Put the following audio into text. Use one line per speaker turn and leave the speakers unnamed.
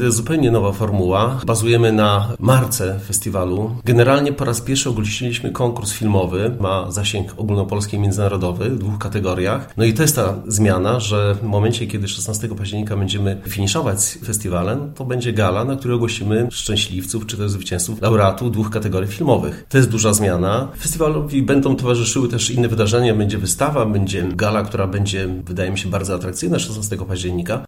To jest zupełnie nowa formuła. Bazujemy na marce festiwalu. Generalnie po raz pierwszy ogłosiliśmy konkurs filmowy. Ma zasięg ogólnopolski i międzynarodowy w dwóch kategoriach. No i to jest ta zmiana, że w momencie, kiedy 16 października będziemy finiszować z festiwalem, to będzie gala, na której ogłosimy szczęśliwców czy też zwycięzców laureatów dwóch kategorii filmowych. To jest duża zmiana. Festiwalowi będą towarzyszyły też inne wydarzenia. Będzie wystawa, będzie gala, która będzie, wydaje mi się, bardzo atrakcyjna 16 października.